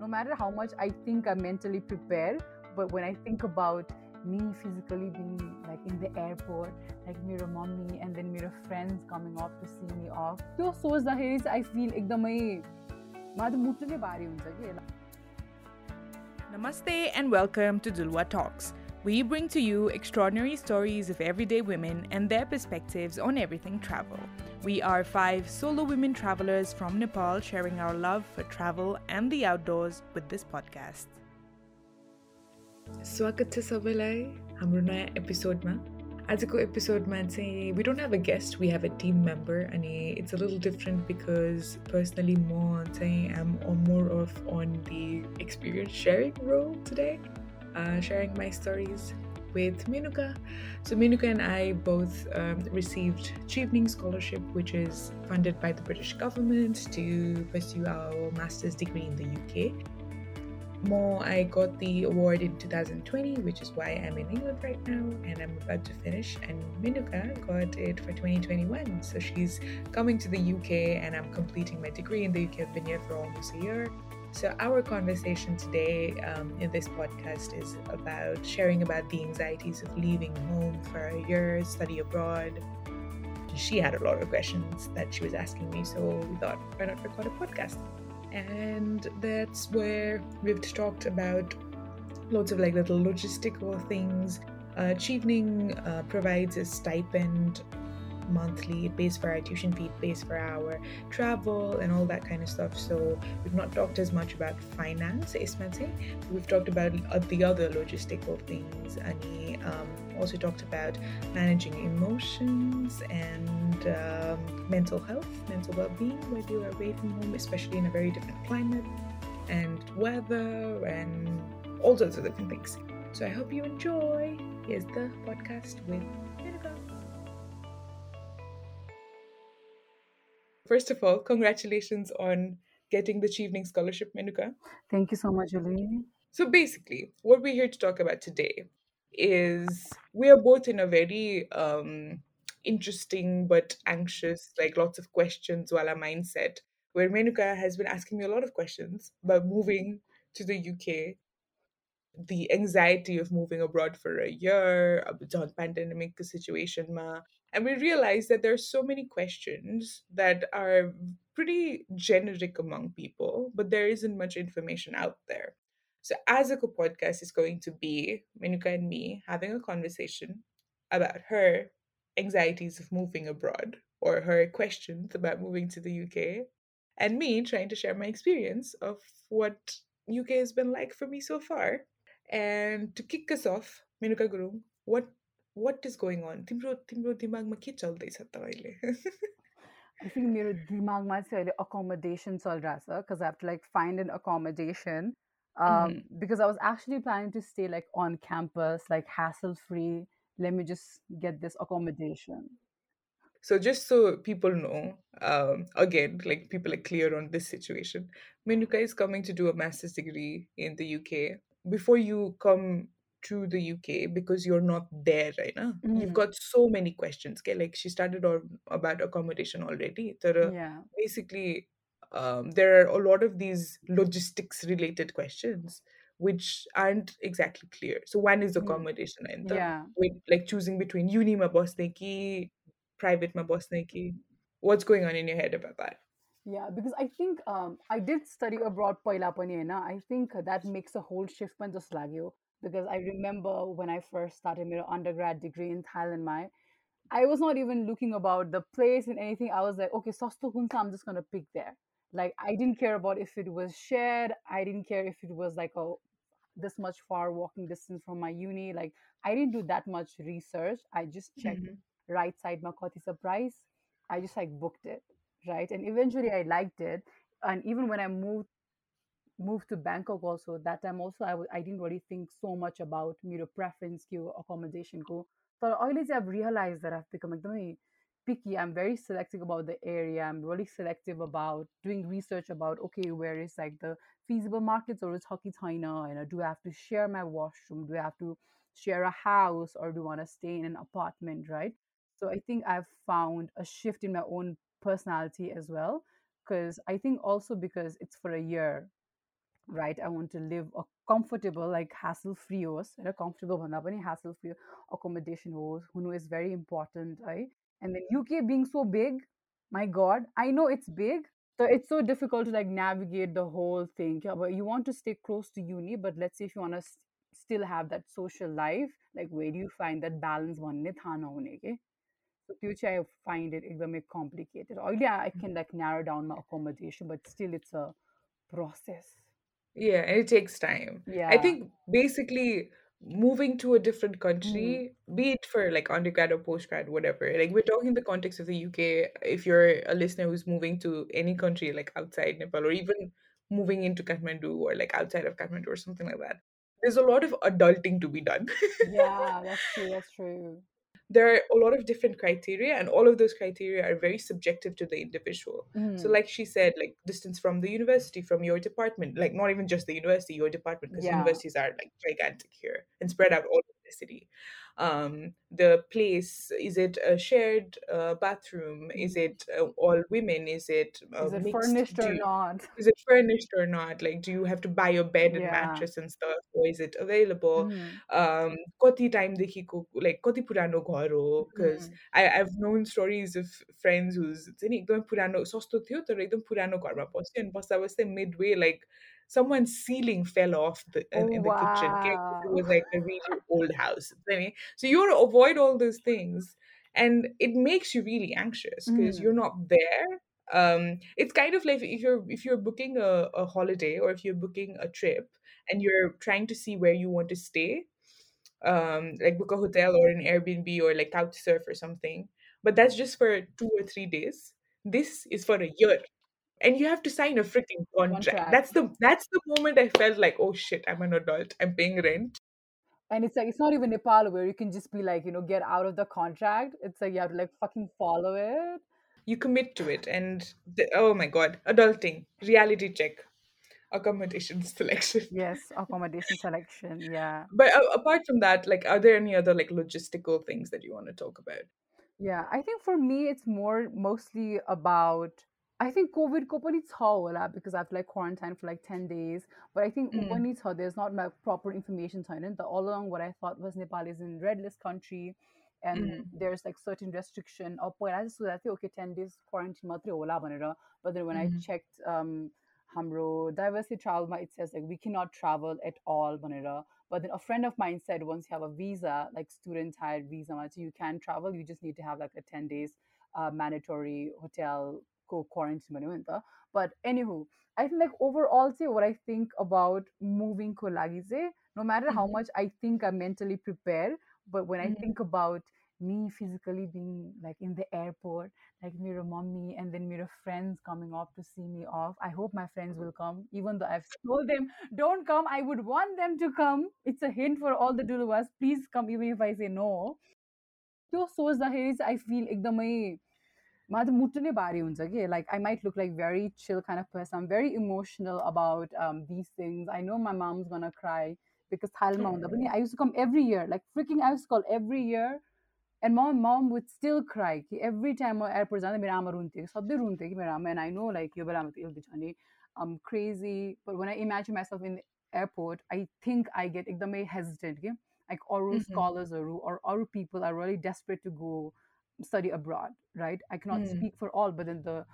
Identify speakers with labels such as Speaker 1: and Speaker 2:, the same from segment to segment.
Speaker 1: no matter how much I think I'm mentally prepared, but when I think about me physically being like in the airport, like mera mommy and then mera friends coming off to see me off. त्यो सोच्दाखेरि चाहिँ आई fill एकदमै मलाई
Speaker 2: Namaste and welcome to Duluwa Talks. We bring to you extraordinary stories of everyday women and their perspectives on everything travel. We are five solo women travelers from Nepal sharing our love for travel and the outdoors with this podcast. स्वागत छ सबैलाई हाम्रो नयाँ एपिसोडमा आजको एपिसोडमा चाहिँ we don't have a guest we have a team member अनि it's a little different because personally म चाहिँ आम मोर of on the experience sharing role today sharing my stories with Menuka. So Menuka and I both um, received Chevening Scholarship, which is funded by the British government to pursue our master's degree in the UK. More, I got the award in 2020, which is why I'm in England right now and I'm about to finish. And Minuka got it for 2021. So she's coming to the UK and I'm completing my degree in the UK. I've been here for almost a year. So, our conversation today um, in this podcast is about sharing about the anxieties of leaving home for a year, study abroad. She had a lot of questions that she was asking me, so we thought, why not record a podcast? and that's where we've talked about lots of like little logistical things. Uh, Chevening uh, provides a stipend monthly, it pays for our tuition fee, it pays for our travel and all that kind of stuff. So we've not talked as much about finance, We've talked about the other logistical things. And um, also talked about managing emotions and um, mental health, mental well-being when you are away from home, especially in a very different climate and weather and all sorts of different things. So I hope you enjoy. Here's the podcast with First of all, congratulations on getting the Chevening Scholarship, Menuka.
Speaker 1: Thank you so much, Juli.
Speaker 2: So basically, what we're here to talk about today is we are both in a very um, interesting but anxious, like lots of questions while our mindset, where Menuka has been asking me a lot of questions about moving to the UK, the anxiety of moving abroad for a year, a pandemic situation, ma. And we realized that there are so many questions that are pretty generic among people, but there isn't much information out there. So, Azako podcast is going to be Menuka and me having a conversation about her anxieties of moving abroad or her questions about moving to the UK, and me trying to share my experience of what UK has been like for me so far. And to kick us off, Menuka Gurung what what is going on? Timro Timro, dimag दिमागमा के चल्दैछ
Speaker 1: I think मेरो दिमागमा accommodation चलिरहेछ because I have to like find an accommodation. Um, mm -hmm. because I was actually planning to stay like on campus like hassle free let me just get this accommodation.
Speaker 2: So just so people know, um, again, like people are clear on this situation, Menuka is coming to do a master's degree in the UK before you come to the UK, because you're not there right now, mm. you've got so many questions. Okay? Like she started on about accommodation already. So,
Speaker 1: yeah.
Speaker 2: Basically, um, there are a lot of these logistics related questions which aren't exactly clear. So one is accommodation and
Speaker 1: yeah.
Speaker 2: with like choosing between uni ma ki, private ma ki. What's going on in your head about that?
Speaker 1: Yeah, because I think um, I did study abroad पहिला पनि I think that makes a whole shift पनि जस्तो लाग्यो because I remember when I first started my undergrad degree in Thailand my I was not even looking about the place and anything. I was like, okay, sasto hunsa, I'm just gonna pick there like i didn't care about if it was shared i didn't care if it was like a this much far walking distance from my uni like i didn't do that much research i just checked mm-hmm. right side makoti surprise i just like booked it right and eventually i liked it and even when i moved moved to bangkok also that time also I w- I didn't really think so much about मेरो preference को accommodation को तर अहिले चाहिँ I've realized that I've become एकदमै picky. I'm very selective about the area. I'm really selective about doing research about okay, where is like the feasible markets or is hockey China? And do I have to share my washroom? Do I have to share a house or do I want to stay in an apartment? Right. So I think I've found a shift in my own personality as well because i think also because it's for a year right i want to live a comfortable like hassle free house you know, comfortable bhanda pani hassle free accommodation house is very important right? And then uk being so big my god i know it's big so it's so difficult to like navigate the whole thing. Yeah, but you want to stay close to uni but let's say if you want to st- still have that social life like where do you find that balance? one थाहा नहुने के so त्यो चाहिँ I find it एकदमै complicated. Or yeah, I can like narrow down my accommodation, but still it's a process.
Speaker 2: Yeah, and it takes time. I
Speaker 1: Yeah.
Speaker 2: think basically moving to a different
Speaker 1: Mm.
Speaker 2: country, be it for like undergrad or postgrad, whatever. Like we're talking in the context of the UK. If you're a listener who's moving to any country like outside Nepal or even moving into Kathmandu or like outside of Kathmandu or something like that, there's a lot of adulting to be done.
Speaker 1: Yeah, that's true. That's true.
Speaker 2: there are a lot of different criteria and all of those criteria are very subjective to the individual so
Speaker 1: Mm.
Speaker 2: like she said like distance from the university from your department like not even just the university your department because
Speaker 1: Yeah.
Speaker 2: universities are like gigantic here and spread out all over the city um, the place is it a shared uh, bathroom is it uh, all women is it, uh,
Speaker 1: is it furnished or
Speaker 2: you,
Speaker 1: not
Speaker 2: is it furnished or not like do you have to buy your bed and
Speaker 1: yeah.
Speaker 2: mattress and stuff or is it available
Speaker 1: mm-hmm.
Speaker 2: um time like koti purano ghar because
Speaker 1: mm.
Speaker 2: i i've known stories of friends who's ekdam purano sasto thyo tara ekdam purano ghar ma pasyo and basta midway like someone's ceiling fell off the, in, in the wow. kitchen. It
Speaker 1: oh,
Speaker 2: was like a really old house so you want to avoid all those things and it makes you really anxious because
Speaker 1: Mm.
Speaker 2: you're not there um it's kind of like if you're if you're booking a, a holiday or if you're booking a trip and you're trying to see where you want to stay um like book a hotel or an airbnb or like couch surf or something but that's just for two or three days this is for a year and you have to sign a freaking contract
Speaker 1: Contract.
Speaker 2: that's the that's the moment i felt like oh shit i'm an adult i'm paying rent
Speaker 1: And it's like it's not even Nepal where you can just be like, you know, get out of the contract. It's like you have to like fucking follow it.
Speaker 2: you commit to it and the, oh my god adulting reality check accommodation selection
Speaker 1: Yes, accommodation selection. Yeah.
Speaker 2: but uh, apart from that like are there any other like logistical things that you want to talk about
Speaker 1: Yeah, I think for me it's more mostly about I think COVID ko पनि छ होला because I've like quarantined for like 10 days. But I think ऊ
Speaker 2: Mm.
Speaker 1: पनि छ, there's not like proper information छैन नि त. All along what I thought was Nepal is in red list country and
Speaker 2: Mm.
Speaker 1: there's like certain restriction. अब पहिला चाहिँ सोचेको थिएँ okay 10 days quarantine मात्रै होला भनेर. But then when I
Speaker 2: Mhm.
Speaker 1: checked um हाम्रो diversity travelमा it says like we cannot travel at all भनेर. But then a friend of mine said once you have a visa, like student hired visa, मा चाहिँ you can travel. You just need to have like a 10 days uh, mandatory hotel को quarantine भन्यो नि त but anyhow I think like overall चाहिँ what I no matter मुभिङको लागि how mm-hmm. much I
Speaker 2: think
Speaker 1: much I think I mentally prepare but when me physically being like in the airport, like mirror mommy, and then mirror friends coming up to see me off. I hope my friends will come, even though I've told them don't come. I would want them to come. It's a hint for all the Duluwas. Please come, even if I say no. त्यो I feel, like the एकदमै मलाई त मुटु नै भारी हुन्छ कि like I might look like very chill kind of person. I'm very emotional about um, these things. I know my mom's gonna cry because थालमा हुँदा पनि I used to come every year, like freaking I used to call every year. And my mom would still cry कि every time म airport जाँदा मेरो आमा रुन्थ्यो कि सधैँ रुन्थ्यो कि मेरो आमा and I know like यो बेलामा त इल्बिछ भने I'm crazy but when I imagine myself in the airport I think I get एकदमै hesitant कि like अरू
Speaker 2: Mhm.
Speaker 1: scholarsहरू or अरू people are really desperate to go study abroad, right? I cannot
Speaker 2: mm.
Speaker 1: speak for all, but then the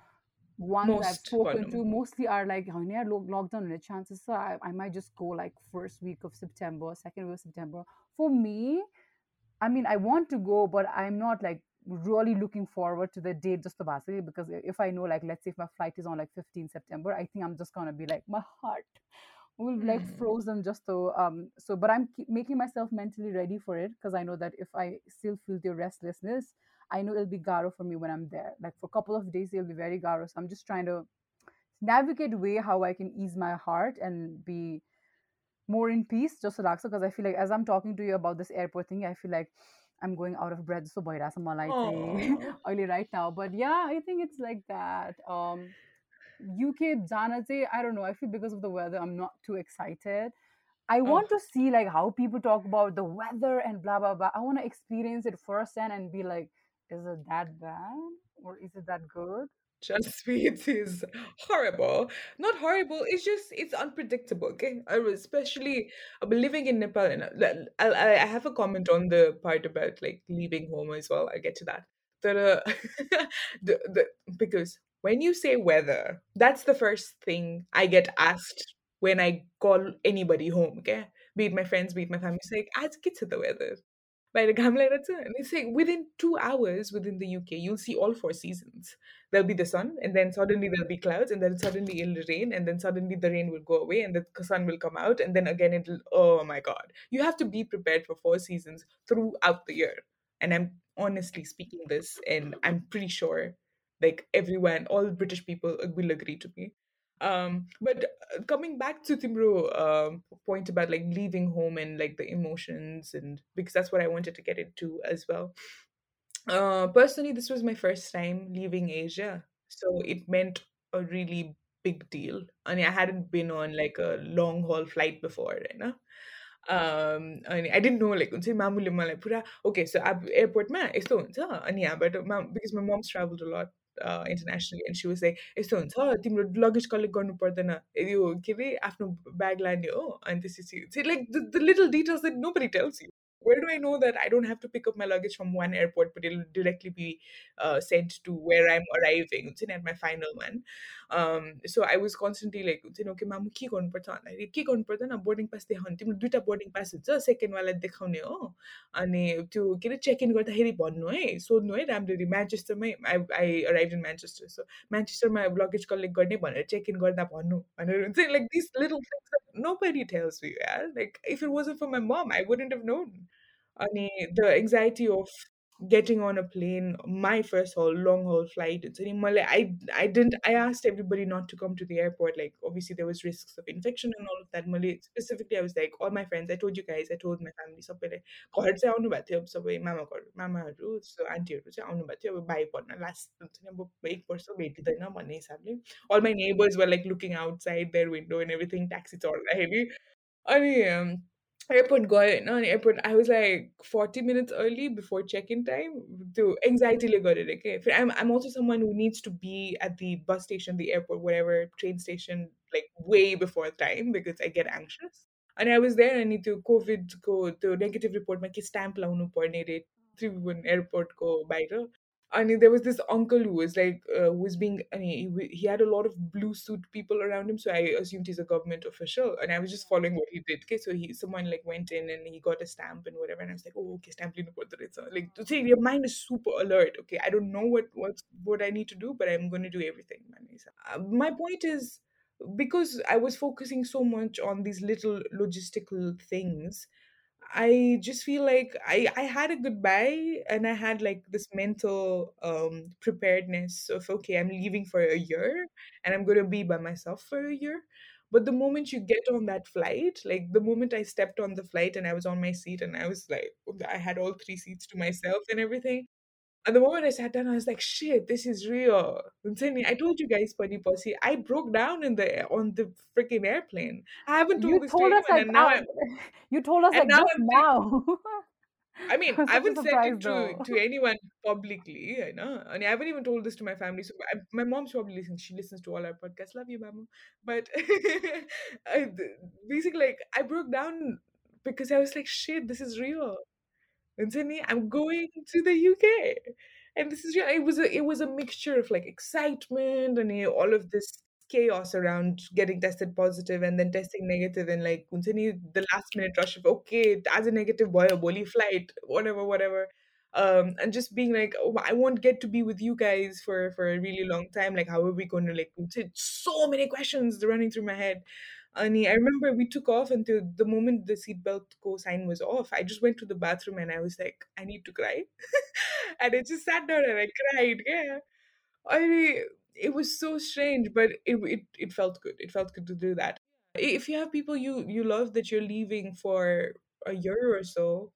Speaker 1: ones
Speaker 2: Most I've
Speaker 1: spoken to mostly are like, oh, yeah, lockdown, and chances So I, I might just go like first week of September, second week of September. For me, I mean, I want to go, but I'm not like really looking forward to the date just basically because if I know, like, let's say if my flight is on like 15 September, I think I'm just gonna be like, my heart will be, like frozen just so. Um, so, but I'm making myself mentally ready for it because I know that if I still feel the restlessness, I know it'll be Garo for me when I'm there. Like for a couple of days, it'll be very Garo. So I'm just trying to navigate way how I can ease my heart and be more in peace, just relax. Because I feel like as I'm talking to you about this airport thing, I feel like I'm going out of breath. So boy, that's
Speaker 2: oh.
Speaker 1: only right now. But yeah, I think it's like that. Um, UK Janate, I don't know. I feel because of the weather, I'm not too excited. I oh. want to see like how people talk about the weather and blah blah blah. I want to experience it firsthand and be like, is it that bad or is it that good?
Speaker 2: Trust me, it is horrible. Not horrible. It's just it's unpredictable. Okay, I especially been living in Nepal, and I, I I have a comment on the part about like leaving home as well. I'll get to that. Uh, the the because when you say weather, that's the first thing I get asked when I call anybody home. Okay, be it my friends, be it my family. It's like, ask to the weather. By the time like that's it. And it's like within two hours within the UK, you'll see all four seasons. There'll be the sun, and then suddenly there'll be clouds, and then suddenly it'll rain, and then suddenly the rain will go away, and the sun will come out, and then again it'll. Oh my god! You have to be prepared for four seasons throughout the year. And I'm honestly speaking this, and I'm pretty sure, like everyone, all British people will agree to me. Um, but uh, coming back to Timro um, point about like leaving home and like the emotions, and because that's what I wanted to get into as well. Uh, personally, this was my first time leaving Asia, so it meant a really big deal. And I hadn't been on like a long haul flight before, you know. Um, अनि आई didn't know like हुन्छ नि मामुले मलाई पुरा okay so अब एयरपोर्टमा यस्तो हुन्छ अनि यहाँबाट मा बिकज माई मम्स ट्राभल लट internationally end she was like यस्तो हुन्छ तिम्रो लगेज कलेक्ट गर्नु पर्दैन यो के अरे आफ्नो ब्याग लाने हो अनि त्यसपछि like the little details that no buddy tells you where do I know that I don't have to pick up my luggage from one airport, but it'll directly be uh, sent to where I'm arriving at my final one. Um, so I was constantly like, okay, मामु के गर्नुपर्छ भन्दाखेरि के गर्नु पर्दैन boarding पास देखाउने तिम्रो दुइटा boarding पास हुन्छ सेकेन्डवाला देखाउने हो अनि त्यो के अरे चेक इन गर्दाखेरि भन्नु है सोध्नु है राम्ररी म्यान्चेस्टरमै I I arrive in Manchester so म्यान्चेस्टरमा लगेज कलेक्ट गर्ने भनेर चेक इन गर्दा भन्नु भनेर हुन्छ like this little things nobody tells you yeah like if it wasn't for my mom i wouldn't have known. I mm-hmm. mean, the anxiety of getting on a plane, my first haul, long haul flight, it's any Malay. I I didn't I asked everybody not to come to the airport. Like obviously there was risks of infection and all of that. Malay specifically, I was like, all my friends, I told you guys, I told my family, सबैले घर चाहिँ आउनु भएको थियो अब सबै मामा घर मामाहरू so आन्टीहरू चाहिँ आउनु भएको थियो अब बाई पढ्न लास्ट हुन्छ नि अब एक वर्ष भेटिँदैन भन्ने हिसाबले all my neighbors were like looking outside their window and everything taxi चढ्दाखेरि अनि airport गयो होइन अनि airport I was like forty minutes early before check in time त्यो एङ्जाइटीले गरेर के फेरि आइम आइम also someone who needs to be at the bus station the airport watt ever train station like way before time because I get anxious अनि I was there अनि त्यो कोभिडको त्यो नेगेटिभ रिपोर्टमा के स्ट्याम्प लाउनु पर्ने अरे त्रिभुवन एयरपोर्टको बाहिर I mean, there was this uncle who was like, uh, who was being, I mean, he, he had a lot of blue suit people around him, so I assumed he's a government official, and I was just following what he did. Okay, so he, someone like went in and he got a stamp and whatever, and I was like, oh, okay, stamp like to say your mind is super alert. Okay, I don't know what what's what I need to do, but I'm going to do everything. Uh, my point is because I was focusing so much on these little logistical things I just feel like I I had a goodbye and I had like this mental um preparedness of okay, I'm leaving for a year and I'm going to be by myself for a year. But the moment you get on that flight, like the moment I stepped on the flight and I was on my seat and I was like I had all three seats to myself and everything. At the moment I sat down, I was like, "Shit, this is real." I'm telling you, I told you guys, Bunny Pussy, I broke down in the on the freaking airplane. I haven't
Speaker 1: You
Speaker 2: told this to
Speaker 1: told us
Speaker 2: anyone,
Speaker 1: like
Speaker 2: and now.
Speaker 1: You told us
Speaker 2: and
Speaker 1: like
Speaker 2: now
Speaker 1: just now.
Speaker 2: I mean, I haven't said it to to anyone publicly, you know, and I haven't even told this to my family. So I, my mom's probably listens. She listens to all our podcasts. Love you, mama. But I, basically, like, I broke down because I was like, "Shit, this is real." and suddenly I'm going to the UK. And this is it was a, it was a mixture of like excitement and you know, all of this chaos around getting tested positive and then testing negative and like the last minute rush of okay as a negative boy a bully flight whatever whatever. Um, and just being like oh, i won't get to be with you guys for for a really long time. Like how are we going to like so many questions running through my head and I remember we took off until the moment the seatbelt co sign was off. I just went to the bathroom and I was like, I need to cry. and I just sat down and I cried. Yeah. I it was so strange, but it, it it felt good. It felt good to do that. If you have people you you love that you're leaving for a year or so,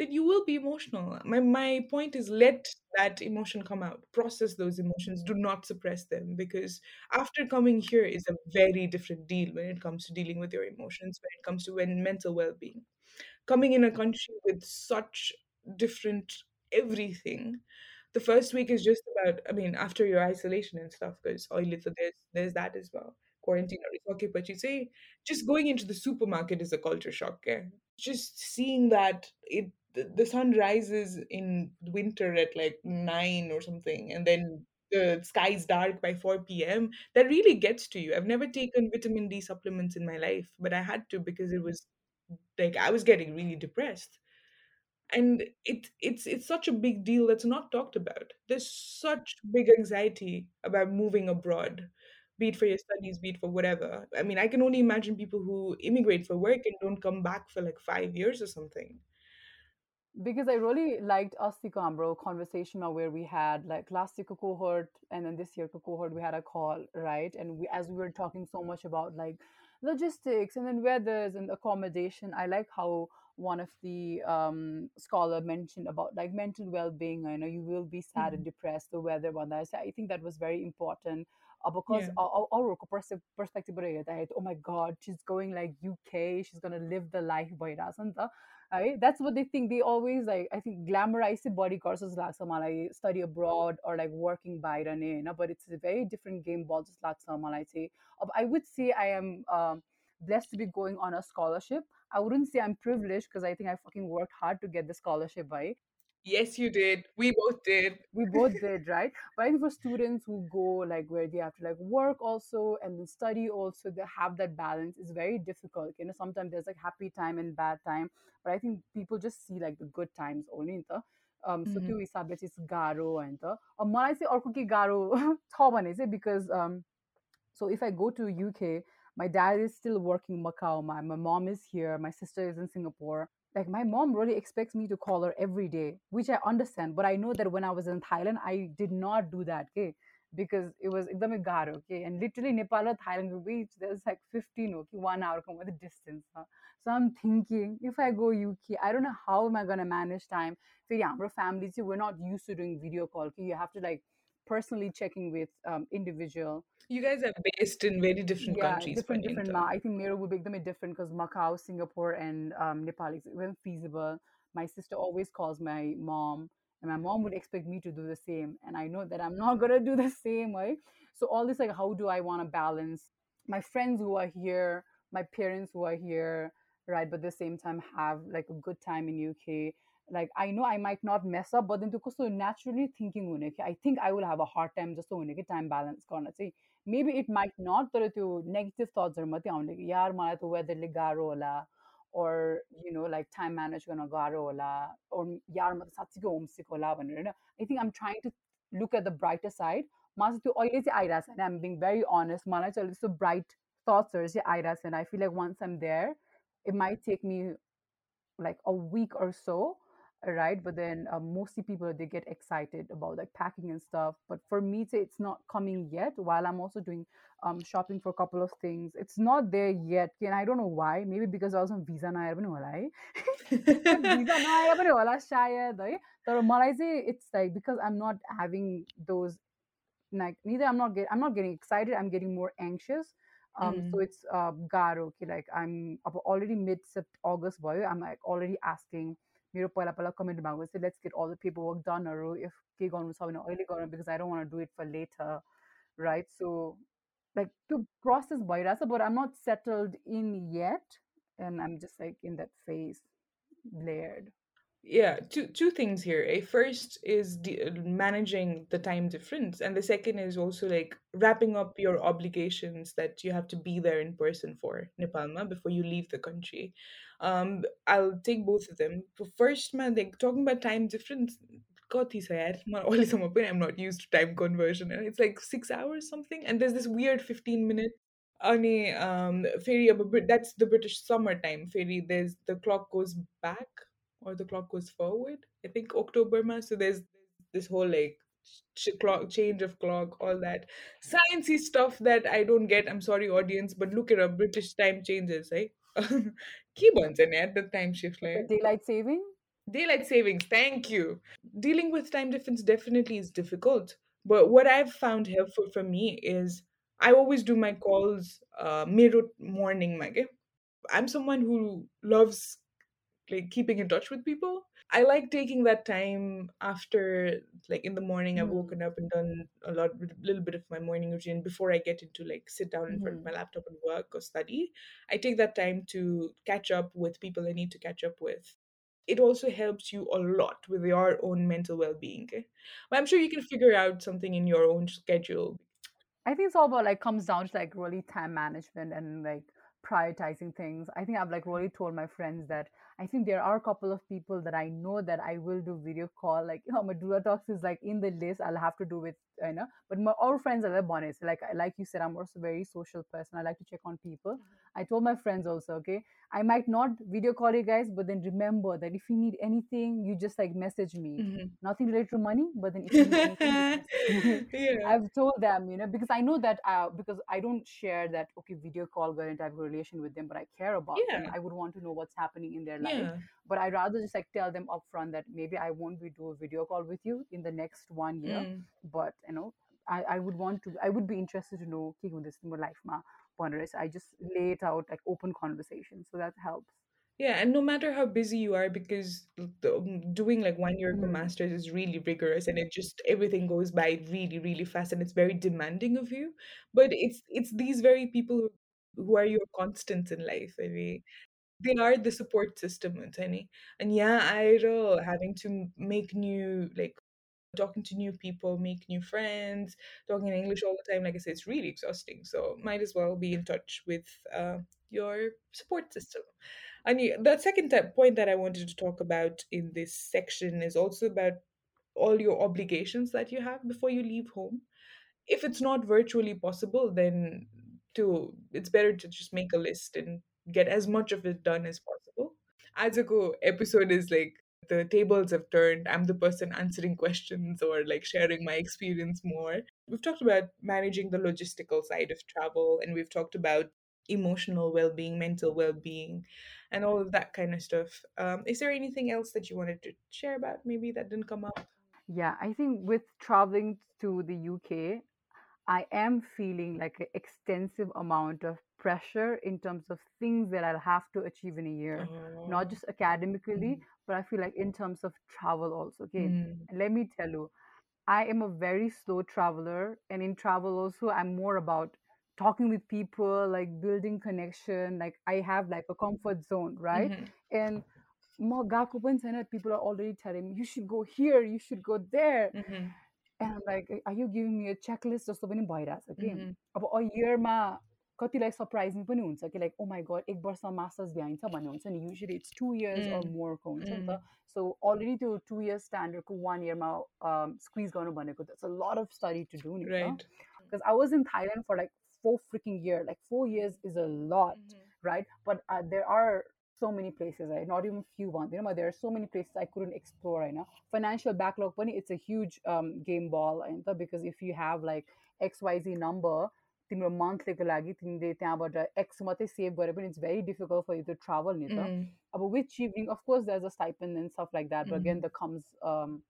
Speaker 2: then you will be emotional. My my point is let that emotion come out. Process those emotions. Do not suppress them because after coming here is a very different deal when it comes to dealing with your emotions, when it comes to when mental well-being. Coming in a country with such different everything the first week is just about I mean, after your isolation and stuff, because oily so there's there's that as well. Quarantine or okay, but you say just going into the supermarket is a culture shock. Yeah? Just seeing that it the, the sun rises in winter at like nine or something, and then the sky's dark by 4 p.m. That really gets to you. I've never taken vitamin D supplements in my life, but I had to because it was like I was getting really depressed and it it's it's such a big deal that's not talked about there's such big anxiety about moving abroad be it for your studies be it for whatever i mean i can only imagine people who immigrate for work and don't come back for like five years or something
Speaker 1: because I really liked us the Cambro conversation of where we had like last year cohort and then this year cohort we had a call right and we as we were talking so much about like logistics and then weathers and accommodation I like how one of the um, scholar mentioned about like mental well-being I know you will be sad and
Speaker 2: Mhm.
Speaker 1: depressed the weather one that I think that was very important because
Speaker 2: yeah.
Speaker 1: our, our pers- perspective that oh my god she's going like UK she's gonna live the life by right? That's what they think they always like i think glamorize the body courses like study abroad or like working by but it's a very different game ball just like Uh, i would say i am um, blessed to be going on a scholarship. I wouldn't say i'm privileged because i think i fucking worked hard to get the scholarship right
Speaker 2: yes you did we both did
Speaker 1: we both did right but i think for students who go like where they have to like work also and then study also they have that balance is very difficult you know sometimes there's like happy time and bad time but i think people just see like the good times only in the um so
Speaker 2: Mhm.
Speaker 1: त्यो हिसाबले चाहिँ it's गाह्रो होइन त अब मलाई चाहिँ अर्को के गाह्रो छ भने चाहिँ because um so if I go to UK, my dad is still working in Macau. My, my mom is here. My sister is in Singapore. Like my mom really expects me to call her every day, which I understand. But I know that when I was in Thailand, I did not do that. Okay. Because it was ekdam gar, okay. And literally Nepal or Thailand we beach, there's like 15, okay, one hour come with the distance. Huh? So I'm thinking, if I go UK, I don't know how am I gonna manage time. For the our family, we're not used to doing video call. Okay? You have to like personally checking with um, individual
Speaker 2: you guys are based in very different
Speaker 1: yeah,
Speaker 2: countries
Speaker 1: different, different. Ma, I think Mero would make them a different because Macau, Singapore, and um, Nepal is even feasible. My sister always calls my mom, and my mom would expect me to do the same, and I know that I'm not gonna do the same, right? So all this like, how do I want to balance my friends who are here, my parents who are here, right? But at the same time, have like a good time in UK Like I know I might not mess up, but then to so naturally thinking, हुने कि I think I will have a hard time just हुने कि time balance गर्न चाहिँ maybe it might not तर त्यो negative थट्सहरू मात्रै आउने कि यार मलाई त वेदरले गाह्रो होला or you know like time manage गर्न गाह्रो होला or यार म त साँच्चीको होमसिक होला भनेर होइन आई थिङ्क आम trying to look at the brighter side मलाई चाहिँ त्यो अहिले चाहिँ आइरहेको छैन आइम बिङ भेरी अनेस्ट मलाई चाहिँ अहिले त्यस्तो ब्राइट थट्सहरू चाहिँ आइरहेको छैन आई फिल लाइक वान्स आइम there it might take me like a week or so right? But then uh, mostly people they get excited about like packing and stuff. But for me it's, it's not coming yet while i'm also doing um, shopping for a couple of things. It's not there yet and i don't know why. Maybe because i was on visa na it's like because i'm not having those like neither i'm not get, i'm not getting excited i'm getting more anxious. Um, mm. so
Speaker 2: mm-hmm.
Speaker 1: it's uh, garo okay, like i'm already mid august boy. I'm like already asking मेरो पहिला पहिला comment भएको चाहिँ let's get all the paperwork done or if के गर्नु छ भने अहिले गरौँ because I don't want to do it for later right so like the process भइरहेछ but I'm not settled in yet and I'm just like in that phase layered
Speaker 2: Yeah, two two things here. A first is the, uh, managing the time difference, and the second is also like wrapping up your obligations that you have to be there in person for Nepalma before you leave the country. um i'll take both of them so first man like talking about time difference got this i'm not used to time conversion and it's like six hours something and there's this weird 15 minute Ani um ferry that's the British summer time ferry. There's the clock goes back or the clock goes forward. I think October month. So there's this whole like ch- clock change of clock, all that sciencey stuff that I don't get. I'm sorry, audience, but look at our British time changes, right? Key buns and at the time shift like
Speaker 1: daylight saving
Speaker 2: daylight savings. Thank you. Dealing with time difference definitely is difficult, but what I've found helpful for me is I always do my calls uh, mid morning. Mage. I'm someone who loves like keeping in touch with people I like taking that time after, like in the morning, I've
Speaker 1: Mhm.
Speaker 2: woken up and done a lot, a little bit of my morning routine before I get into like sit down in front of
Speaker 1: Mhm.
Speaker 2: my laptop and work or study. I take that time to catch up with people I need to catch up with. It also helps you a lot with your own mental well being. But I'm sure you can figure out something in your own schedule.
Speaker 1: I think it's all about like comes down to like really time management and like prioritizing things. I think I've like really told my friends that I think there are a couple of people that I know that I will do video call. Like, you know, Madura Talks is like in the list. I'll have to do with, you know, but my all friends are the bonus. Like, like you said, I'm also a very social person. I like to check on people. I told my friends also, okay, I might not video call you guys, but then remember that if you need anything, you just like message me.
Speaker 2: Mhm.
Speaker 1: Nothing related to money, but then if you need anything, just message me.
Speaker 2: yeah.
Speaker 1: I've told them, you know, because I know that uh, because I don't share that okay video call girl and I have a relation with them, but I care about them. I would want to know what's happening in their life.
Speaker 2: Yeah.
Speaker 1: But I'd rather just like tell them upfront that maybe I won't be do a video call with you in the next one year.
Speaker 2: Mm.
Speaker 1: But you know, I, I would want to I would be interested to know ki hun this more life ma. I just lay it out like open conversation. So that helps.
Speaker 2: Yeah, and no matter how busy you are, because the, um, doing like one year ago
Speaker 1: Mhm.
Speaker 2: masters is really rigorous, and it just everything goes by really, really fast, and it's very demanding of you. But it's it's these very people who, who are your constants in life. I mean, they are the support system. And yeah, I know having to make new like talking to new people, make new friends, talking in English all the time. Like I said, it's really exhausting. So might as well be in touch with uh, your support system. And the second type point that I wanted to talk about in this section is also about all your obligations that you have before you leave home. If it's not virtually possible, then to it's better to just make a list and get as much of it done as possible. Azuko episode is like the tables have turned. I'm the person answering questions or like sharing my experience more. We've talked about managing the logistical side of travel and we've talked about emotional well-being, mental well-being, and all of that kind of stuff. Um, is there anything else that you wanted to share about maybe that didn't come up?
Speaker 1: Yeah, I think with traveling to the UK, I am feeling like an extensive amount of pressure in terms of things that I'll have to achieve in a year, not
Speaker 2: oh.
Speaker 1: just academically, mm. but I feel like in terms of travel also. Okay,
Speaker 2: mm.
Speaker 1: let me tell you, I am a very slow traveler, and in travel also, I'm more about talking with people, like building connection. Like I have like a comfort zone, right?
Speaker 2: Mm-hmm.
Speaker 1: And more Gakupan people are already telling me you should go here, you should go there.
Speaker 2: Mm-hmm
Speaker 1: and I'm like are you giving me a checklist जस्तो पनि भइरहेछ कि
Speaker 2: mhm,
Speaker 1: अब a yearमा कतिलाई surprising पनि हुन्छ कि like oh my god एक वर्षमा masters भ्याइन्छ भन्ने हुन्छ नि usually it's two years or
Speaker 2: mm,
Speaker 1: more को हुन्छ नि
Speaker 2: mm,
Speaker 1: त so already त्यो two years standard को one yearमा um, squeeze गर्नु भनेको that's a lot of study to do नि त
Speaker 2: right.
Speaker 1: because I was in Thailand for like four freaking years. Like four years is a lot,
Speaker 2: Mhm,
Speaker 1: right? But uh, there are so many places, right? Not even few ones. You know, but there are so many places I couldn't explore right now. Financial backlog money, it's a huge um, game ball, and because if you have like XYZ number, तिम्रो मन्थलीको लागि तिमीले त्यहाँबाट x मात्रै save गरे पनि it's very difficult for you to travel नि त
Speaker 2: mm,
Speaker 1: अब विथ चिभिङ of course there's a stipend and stuff like that but again
Speaker 2: mhm,
Speaker 1: there comes um,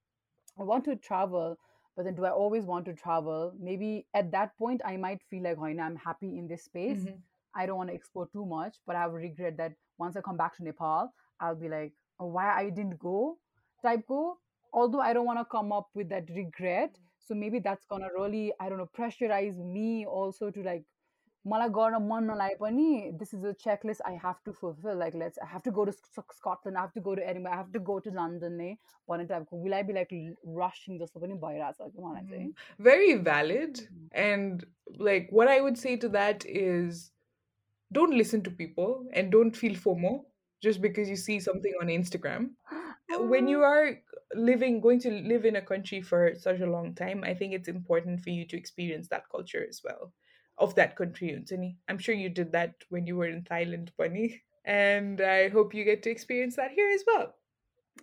Speaker 1: I want to travel, but then do I always want to travel? Maybe at that point I might feel like, oh, I'm happy in this space.
Speaker 2: mhm,
Speaker 1: I don't want to explore too much, but I will regret that once I come back to Nepal, I'll be like, oh, why I didn't go type go. Although I don't want to come up with that regret. So maybe that's gonna really, I don't know, pressurize me also to like मलाई गर्न मन नलागे पनि this is a checklist I have to fulfil like let's I have to go to Scotland I have to go to एरिमा I have to go to London नै भन्ने टाइपको will I be like rushing जस्तो पनि भइरहेछ कि मलाई चाहिँ
Speaker 2: mhm. Very valid. And like what I would say to that is don't listen to people and don't feel FOMO just because you see something on Instagram. When you oh. are living, going to live in a country for such a long time, I think it's important for you to experience that culture as well of that country. Unsini. I'm sure you did that when you were in Thailand, Bunny. And I hope you get to experience that here as well.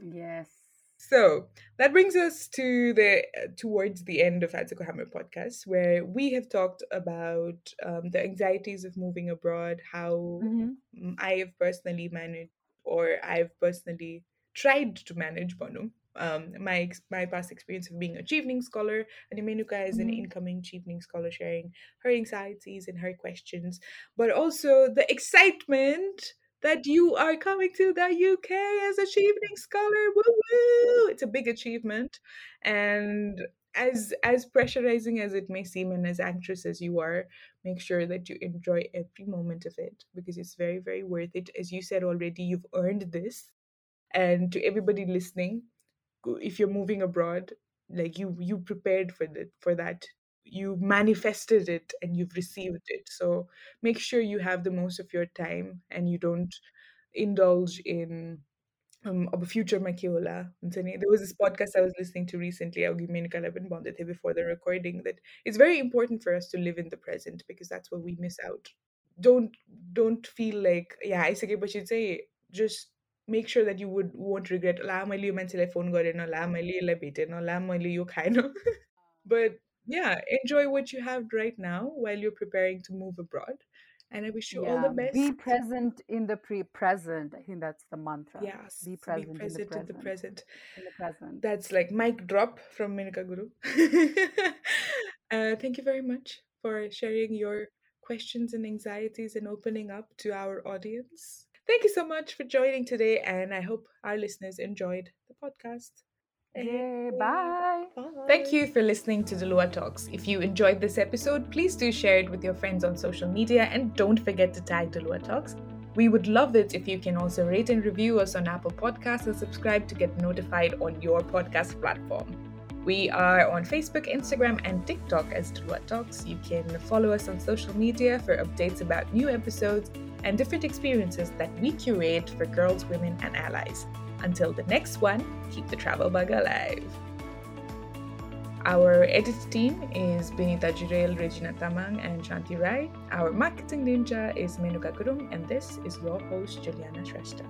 Speaker 1: yes
Speaker 2: So that brings us to the towards the end of Atsuko Hammer podcast, where we have talked about um, the anxieties of moving abroad, how
Speaker 1: Mhm.
Speaker 2: mm, I have personally managed, or I've personally tried to manage Bonum. Um, my ex- my past experience of being a Chevening scholar, and Imenuka is an
Speaker 1: Mhm.
Speaker 2: incoming Chevening scholar, sharing her anxieties and her questions, but also the excitement that you are coming to the UK as a Chevening scholar. Woo woo! It's a big achievement, and as as pressurizing as it may seem, and as anxious as you are, make sure that you enjoy every moment of it because it's very very worth it. As you said already, you've earned this, and to everybody listening, if you're moving abroad, like you you prepared for that for that You manifested it and you've received it. So make sure you have the most of your time and you don't indulge in um, अब future में क्या होला हुन्छ नि there was this podcast I was listening to recently अघि मेनिकालाई पनि भन्दै थिएँ before the recording that it's very important for us to live in the present because that's what we miss out don't don't feel like yeah आइसकेपछि चाहिँ just make sure that you would won't regret ला मैले यो मान्छेलाई phone गरेन ला मैले यसलाई भेटेन ला मैले यो खाएन but yeah enjoy what you have right now while you're preparing to move abroad and I wish you all the
Speaker 1: Yeah,
Speaker 2: best
Speaker 1: be present in the pre-present. I think that's the mantra.
Speaker 2: yes
Speaker 1: Be
Speaker 2: be
Speaker 1: present,
Speaker 2: present
Speaker 1: in
Speaker 2: in
Speaker 1: the
Speaker 2: the
Speaker 1: present.
Speaker 2: present
Speaker 1: In the present.
Speaker 2: That's like mic drop from Menuka Gurung. uh, thank you very much for sharing your questions and anxieties and opening up to our audience. Thank you so much for joining today, and I hope our listeners enjoyed the podcast.
Speaker 1: Yay, bye.
Speaker 2: Thank you for listening to Duluwa Talks. If you enjoyed this episode, please do share it with your friends on social media and don't forget to tag Duluwa Talks. We would love it if you can also rate and review us on Apple Podcasts and subscribe to get notified on your podcast platform. We are on Facebook, Instagram, and TikTok as Duluwa Talks. You can follow us on social media for updates about new episodes and different experiences that we curate for girls, women, and allies. Until the next one, keep the travel bug alive. Our edit team is Benita Jurel, Regina Tamang, and Shanti Rai. Our marketing ninja is Menuka Gurung, and this is your host, Juliana Shrestha.